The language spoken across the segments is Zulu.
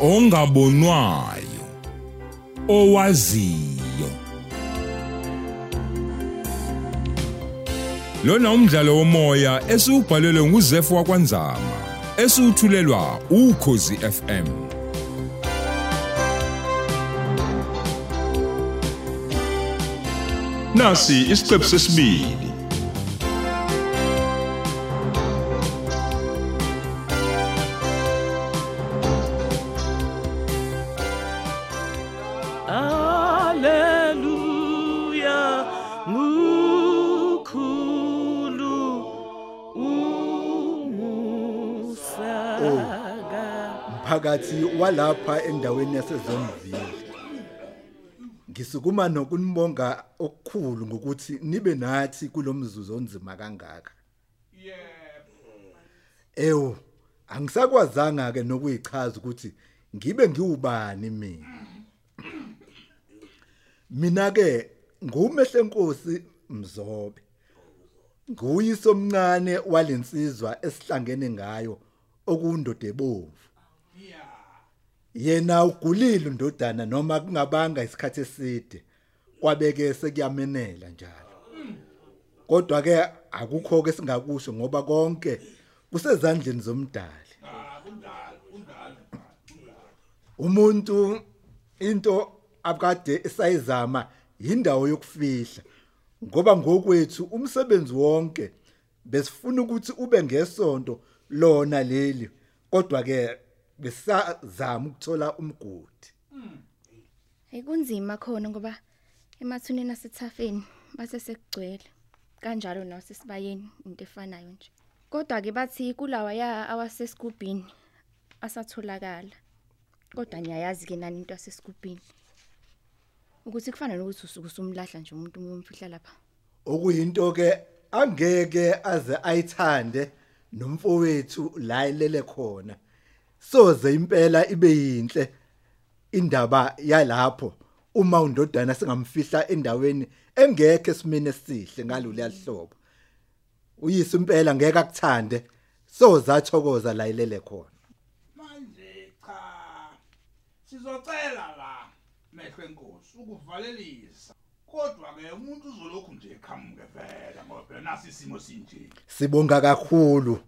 ongabonwayo owaziyo. Lona umdlalo womoya esiubhalelwe nguZefu wakwanzama esithulelwa ukhozi FM Nasi isiqephu sesibili. Phakathi walapha endaweni yasezonville ngisukuma nokunibonga okukhulu ngokuthi nibe nathi kulomzuzu onzima kangaka. Ew angisakwazanga ke nokuyichaza ukuthi ngibe ngiwubani mina. Mina ke ngumehlenkosi Mzobe. Nguyise omncane walensizwa esihlangene ngayo okundoda ebovu yena ugulile undodana noma kungabanga isikhathi eside. Kwabeke sekuyamenela njalo. Kodwa ke akukho ke singakusho ngoba konke kusezandleni zomdali. Umuntu into abakade esayizama indawo yokufihla ngoba ngokwethu umsebenzi wonke besifuna ukuthi ube ngesonto lona leli. Kodwa ke besazama ukuthola umgodi Hey kunzima khona ngoba emathuneni asethafeni base sekugcwele kanjalo nasesibayeni into efanayo nje. Kodwa ke bathi kulawa ya awasesigubhini asatholakala. Kodwa niyayazi ke nani into yasesigubhini. Ukuthi kufana nokuthi usuku sumlahla nje umuntu umfihla lapha. okuyinto ke angeke aze ayithande nomfowethu la elele khona soze impela ibe yinhle indaba yalapho. Uma undodana singamfihla endaweni engekho esimene esihle ngalolu yahlobo uyise impela ngeke akuthande. Soze athokoza la elele khona. Manje cha sizocela la mehle enkosi ukuvalelisa. Kodwa ke umuntu uzolokhu nje eqhamuke vele ngoba nasi isimo sinje. Sibonga kakhulu.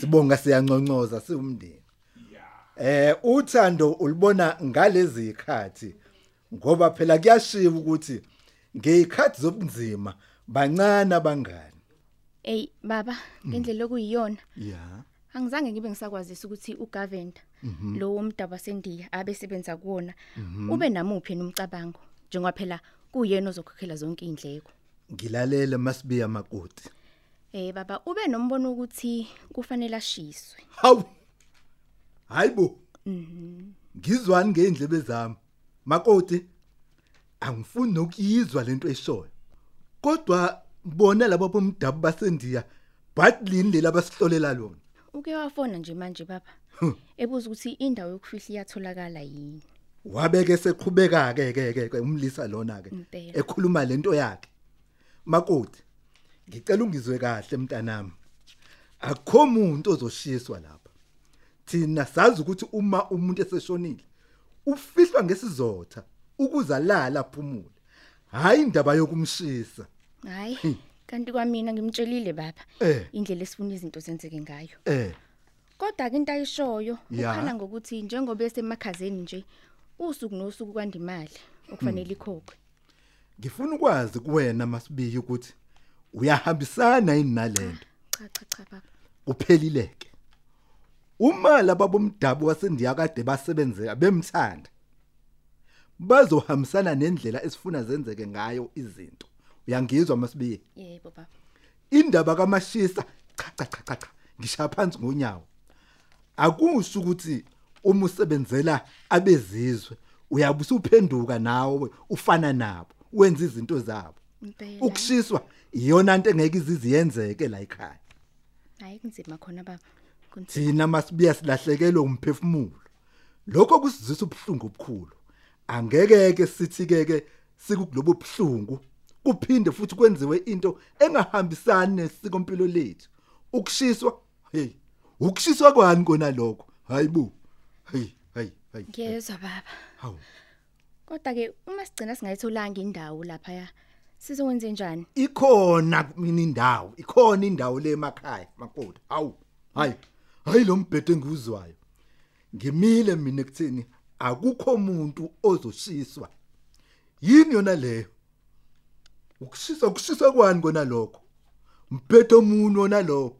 Sibonga siyanconcoza siwumndeni. Eh uthando ulibona ngalezi ikhathi ngoba phela kuyashiwa ukuthi ngezikhathi zobunzima bancane abangani. Ey baba ngendlela okuyiyona Yeah. angizange ngibe ngisakwazisa ukuthi uGavenda lo womdaba sendiya abesebenza kuwona ube namuphi nomcabango njengoba phela kuyena ozokhokhela zonke indleko. Ngilalele masibiya makoti. Eh baba ube nombono ukuthi kufanele ashiswe. Hawu. Hayibo. Mhm. Ngizwani ngeindlebe zami. Makoti angifuni nokuyizwa lento eshoyo. Kodwa bona labo bomdabu basendiya badlini lela basihlolela lona. Uke wafona nje manje baba. Ebuza ukuthi indawo yokufihla iyatholakala yini. wabeke seqhubeka ke ke ke ke umlisa lona ke Impela. ekhuluma lento yakhe makoti ngicela ungizwe kahle mntanami akukho umuntu ozoshiswa lapha thina sazi ukuthi uma umuntu eseshonile ufihlwa ngesizotha ukuza lala aphumule. Hayi indaba yokumshisa. Hayi kanti kwamina ngimtshelile baba. Eh. indlela esifuna izinto zenzeke ngayo. eh. Kodwa ke into ayishoyo ukhala ngokuthi njengoba esemakhazeni nje usuku nosuku kwanda imali okufanele ikhokhwe. ngifuna ukwazi kuwena masibiyi ukuthi uyahambisana yini nalento? Cha cha cha baba. kuphelileke uma laba bomdabu wasendiya kade basebenzeka bemthanda bazohambisana nendlela esifuna zenzeke ngayo izinto uyangizwa masibiye Yebo baba. indaba kamashisa cha cha cha cha cha ngishaya phansi ngonyawo akusho ukuthi uma usebenzela abezizwe uyabe usuphenduka nawe ufana nabo wenza izinto zabo Impela. ukushiswa iyona into engeke iziziyenzeke la ekhaya Hayi kunzima khona baba. Thina masibiya silahlekelwe umphefumulo. Lokho kusizisa ubhlungu obukhulu. Angeke ke sithi ke ke sikulobo buhlungu kuphinde futhi kwenziwe into engahambisani nesikompilo lethu. Ukushiswa hey ukushiswa kwani kona lokho? Hayibo hey hey hayi ngiyezwa baba. Hawu. Kodwa ke uma sigcina singayitholanga indawo lapha sizokwenze njani? Ikhona mina indawo ikhona indawo le emakhaya makoti hawu hayi. Hayi lo mbhedo engiwuzwayo ngimile mina ekutheni akukho umuntu ozoshiswa yini yona leyo? Ukushisa ukushisa kwani kona lokho? Mbhedo omunye wona lo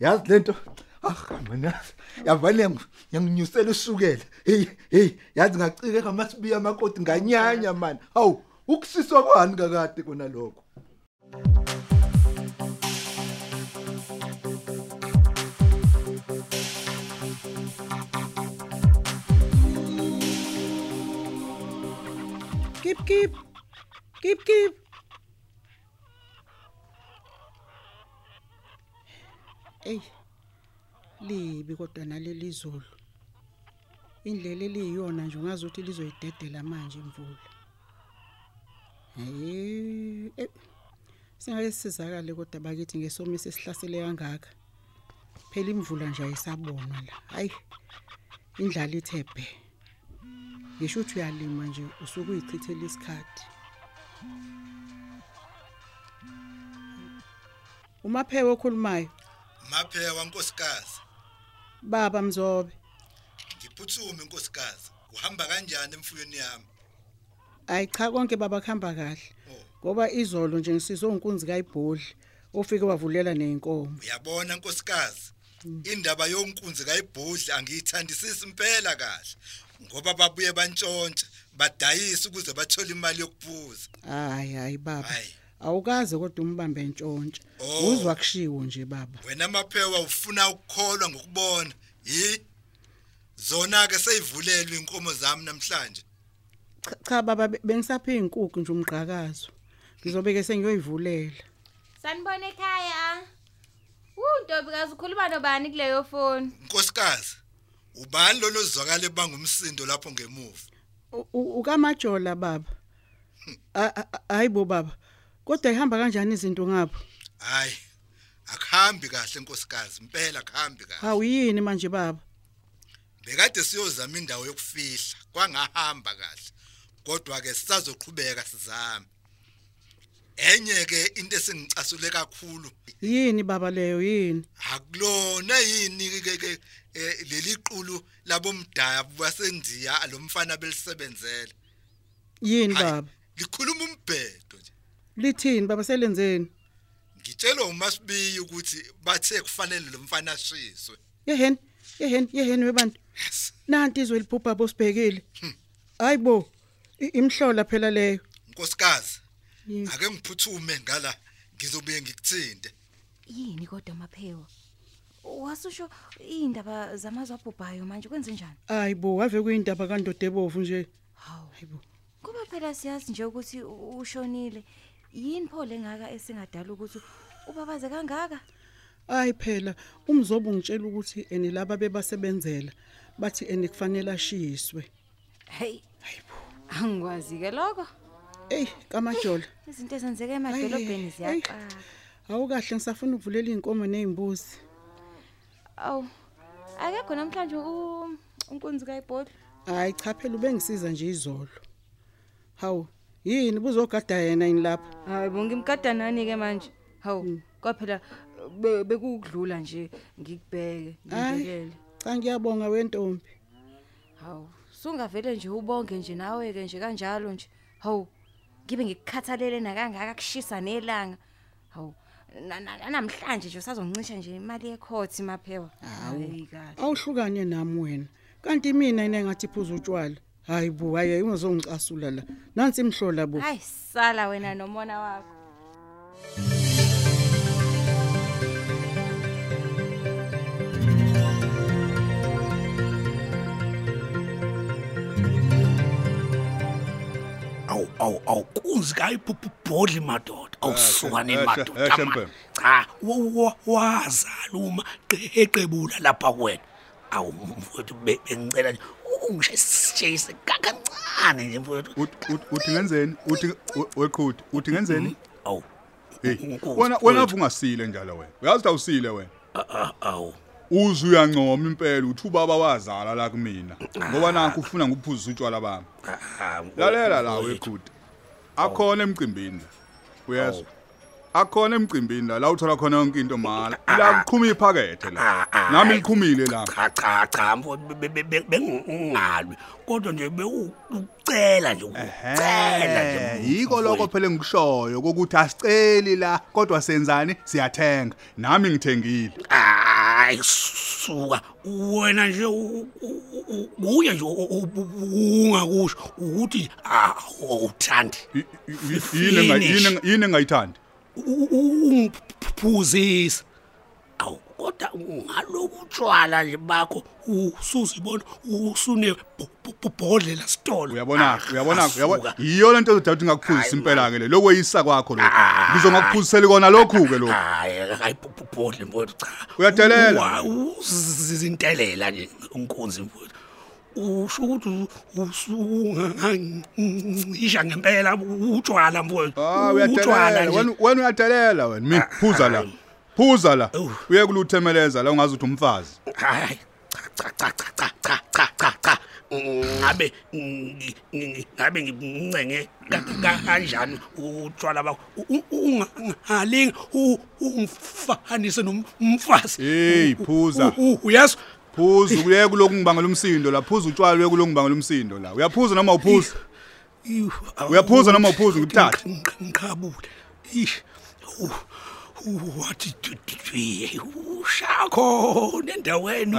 yazi lento ah mina yavale yanginyusela ushukela hey hey yazi ngacike ngamasibiya makoti nganyanya man hawu ukushiswa kwani kakade kona lokho? Kip kip. Kip kip. Ey. Libi kodwa naleli izulu. Indlela eliyiyona nje ungazi ukuthi lizoyidedela manje imvula. Hey, eh, singaye sizakale kodwa bakithi ngesomiso esihlasele kangaka. Phela imvula nje ayisabonwa la. Hayi. Indlala ithe bhe. Ngisho ukuthi uyalima nje usuke uyichithela isikhathi. Umaphewe okhulumayo? Mapheka nkosikazi baba mzobe. Ngiphuthume nkosikazi. Uhamba kanjani emfuyweni yami? Ayi cha konke baba kuhamba kahle. Oh. ngoba izolo nje ngisizwe unkunzi kayibhodli ofike wavulela nenkomo uyabona nkosikazi? Indaba yonkunzi kayibhudli angiyithandisisi impela kahle. Ngoba babuye bantshontshe badayisa ukuze bathole imali yokuphuza hayi hayi baba. Hayi. awukaze kodwa umbambe entshontshe Oh. uzwa kushiwo nje baba. Wena maphewa ufuna ukukholwa ngokubona. Yi? Zona ke seyivulelwe inkomo zami namhlanje. Cha cha baba be- bengisaphe inkukhu nje umgqakazo. Ngizobeke sengiyoyivulela. Sanibona ekhaya. Uh, Ntobikazi ukhuluma nobani kuleyo phone? nkosikazi. Ubani lolo zwakale bangumsindo lapho ngemuva? Ukamajola baba. Hayibo baba kodwa ihamba kanjani izinto ngapho? Hayi akuhambi kahle nkosikazi impela akuhambi kahle. Awuyini manje baba? Bekade siyozama indawo yokufihla kwangahamba kahle kodwa ke sisazoqhubeka sizame. Enye ke into esingicasule kakhulu yini baba leyo yini? Akulona yini ke leli qulu labomdaya basendiya lomfana belisebenzela yini baba? likhuluma umbhedo nje. Lithini baba? Selenzeni? Ngitshelwe umasibiyi ukuthi bathe kufanele lo mfana ashiswe. Yeheni yeheni yeheni webantu. Yes. Nanti izwe liphupha bosibhekile hayibo i- imhlola phela leyo. Nkosikazi ake ngiphuthume ngala ngizobuye ngikuthinte. Yini kodwa maphewa? Wasusho indaba zamazwe abhubhayo manje kwenze njani? hayibo ave kuyindaba kandodebovu nje Hawu. hayibo Kuba phela siyazi nje ukuthi ushonile. Yini pho lengaka esingadala ukuthi ubabaze kangaka? hayi phela umzobo ngitshela ukuthi eni laba bebasebenzela bathi eni kufanele ashiswe Hey. Angikwazi ke lokho. ey kamajola Izinto ezenzeka emadolobheni Ayi, ayi. ziyaqala. awukahle ngisafuna ukuvulela inkomo nezimbuzi Awu. Akekho namhlanje u unkunzi kayibhodla. hayi cha phela ubengisiza nje izolo hawu yini buzogada yena yini lapha Hayi bongimkada nani ke manje? Hawu. Kwaphela be- bekudlula nje ngikubheke hayi ngibekele. cha ngiyabonga wentombi Hawu, sungavele nje ubonge nje nawe ke nje kanjalo nje. Hawu, ngibe ngikukhathalele nakangaka kushisa nelanga. Hawu, na- na- namhlanje nje usazoncisha nje imali yekhothi maphewa. Hayi kahle. awuhlukane nami wena kanti mina ine ngathi phuza utshwala hayi bu hayi ungazongicasula la nansi imhlola bo Hayi sala wena nomona wakho. Awu awu awu kunzi kayiphupha ubhodli madoda. Awusukane Ehle, madoda ehle, man. Mpembe. cha wa- wa- wazaluma qeqebula lapha kuwena. Awu mfowethu be- bengicela nje ungishayise kancane nje mfowethu. Ut- ut- uthi ngenzeni? Uthi we- weqhuti uthi ngenzeni? Awu hey Nkosi, wena wena mfowethu. ungasile njalo wena. Uyazi ukuthi awusile wena. A- a- awu. Uze uyancoma impela uthi ubaba wazala la kumina. Ngoba nakho ufuna ngikuphuzisa utshwala bami. Ah, lalela la wekhuti akhona emcimbini uyezwa? Akhona emcimbini la. La uthola khona yonke into mala. Ila kuqhuma iphakethe la. Ah, ah, nami hayi. liqhumile la. Cha cha cha mfowethu be- be- be- bengingalwi. Kodwa nje bewucela nje ucela Eh, nje yiko lokho phela engikushoyo kokuthi asiceli la kodwa senzani? Siyathenga. Nami ngithengile. hayi suka wena nje uye nje ungakusho ukuthi awuthandi yini yini engayithandi ungiphuzisa ngalobu tshwala nje bakho usuzibona usune bhodlela sitolo. Uyabona uyabona Asuka. uyabona yiyo lento ezodala ukuthi ngakuphuzisa impela ke le lokweyisa kwakho lo Ah. ngizongakuphuzisela kona lokhu ke lo hayi hayi bhodle mfowethu cha. Uyadelela? uzintelela nje unkunzi mfowethu. Usho ukuthi usungancisha ngempela utshwala mfowethu. Ah utshwala uyadelela nje. Wena wena uyadelela wena mi phuza la Phuza la. Uye kuluthemeleza la ungazi uthi umfazi. Hayi. Cha cha cha cha cha cha cha cha. Ngabe ngabe ngincenge kanjani utshwala bakho ungalingi ungifanise nomfazi. Hey phuza. Uyazi phuza kuye kulokungibangela umsindo la phuza utshwala kuye kulokungibangela umsindo la. Uyaphuza noma uphuza? Uyaphuza noma uphuza ngibuthathe. Ngiqhabule. Ish. wathi twi ushakho nendaweni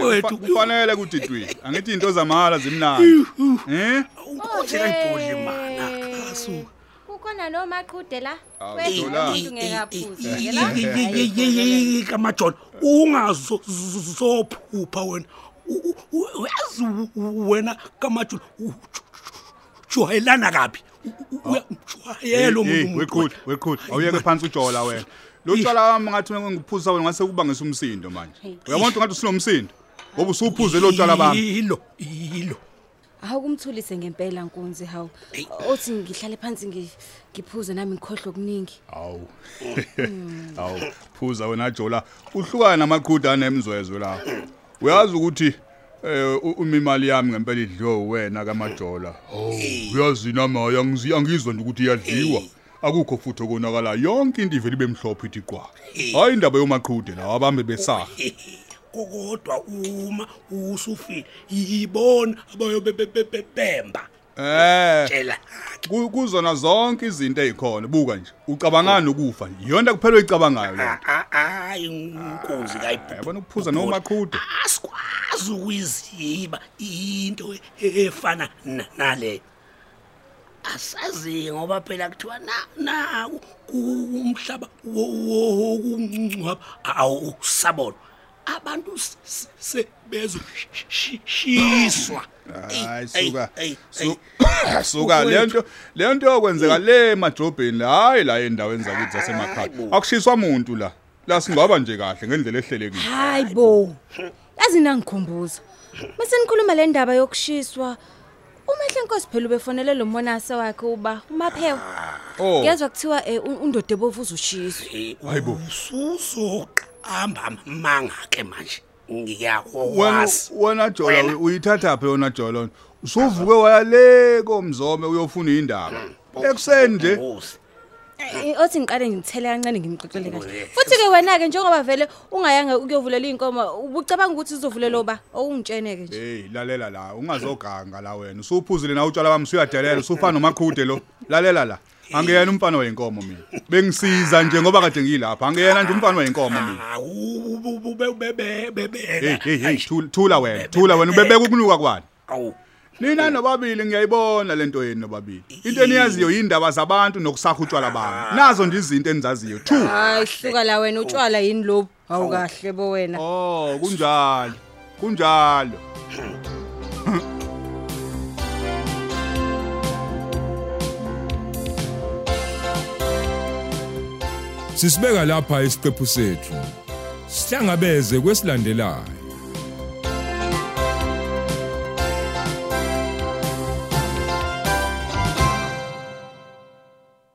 wethu kufanele ukuthi twi angithi into zamahala zimnandi eh ukuthi ayibhodle mana kasu kukhona nomaqhude la wethu ngekaphuzi kamajoni ungazophupha wena uyazi wena kamajoni ujwayelana kabi uyamjwayela hey umuntu wekhulu wekhulu awuyeke phansi ujola wena. Lo tshwala wami ngathi ngiphuza wena ngase kubangisa umsindo manje. Uyabona ukuthi ngathi usinomsindo? Ngoba usuphuze lo tshwala bami. Yilo yilo. Hawu kumthulise ngempela nkunzi hawu. Othi ngihlale phansi ngi- ngiphuze nami ngikhohle okuningi. awu awu phuza wena jola. Uhlukana namaqhuda anemzwezwe la. Uyazi ukuthi eh imali yami ngempela idliwe wena kamajola. Oh. Uyazi nama yangizi angizwa nje ukuthi iyadliwa. Akukho futhi okonakala yonke into ivele ibe mhlophe ithi qwa. Hayi indaba yomaqhude la abambe besaha. Kodwa uma usufile yibona abayobebebemba eh. Tshela ku- kuzona zonke izinto ezikhona. Buka nje. Ucabangana nokufa yonke kuphela oyicabangayo le hayi inkunzi yabona ukuphuza nomaqhude asikwazi ukuyiziba into efana na- nale. Asazi ngoba phela kuthiwa na na umhlaba wo- wokungcwaba awusabona abantu s- s- sebezoshiswa hayi suka su- suka lento lento yokwenzeka le madrobheni la hayi la endaweni zakithi zasemakhaya akushiswa umuntu la la singaba nje kahle ngendlela ehlelekile Hayibo. Yazi nangikhumbuza. Mase nikhuluma le ndaba yokushiswa. Umahle Nkosi phela ubefonele lo monase wakhe uba uMaphewa. oh Ngezwe kuthiwa eh, u- undoda ebovu uzoshiswa. hayibo usuzoqamba manga ke manje wena ngiyakwazi wena jola Wena. uyithatha phe yona jola usuvuke waya le komzome uyofuna indaba ekuseni nje Nkosi. Eh, Othi ngiqale ngithele kancane ngimxoxele kahle. Futhi ke wena ke njengoba vele ungayanga ukuyovulela inkomo ubucabanga ukuthi uzovulela oba owungitsheneke nje. hey lalela la ungazoganga la wena usuphuzile na utshwala bami usuyadelela usufana nomaqhude lo lalela la angiyena umfana wenkomo mina. Bengisiza nje ngoba kade ngilapha. Angiyena nje umfana wenkomo mina. Ah, u- u- u- be- be- be- be- hey beka. hey hey thula- thula wena thula wena ubebeka ukunuka kwani? Awu. nina nobabili ngiyayibona lento yenu nobabili. Into eniyaziyo yindaba zabantu nokusakha utshwala bami. Nazo nje izinto enizaziyo two Hayi hluka la wena utshwala yini lobu? Hawu kahle bo wena. oh kunjalo kunjalo. Sisibeka lapha isiqephu sethu. Sihlangabeze kwesilandelayo.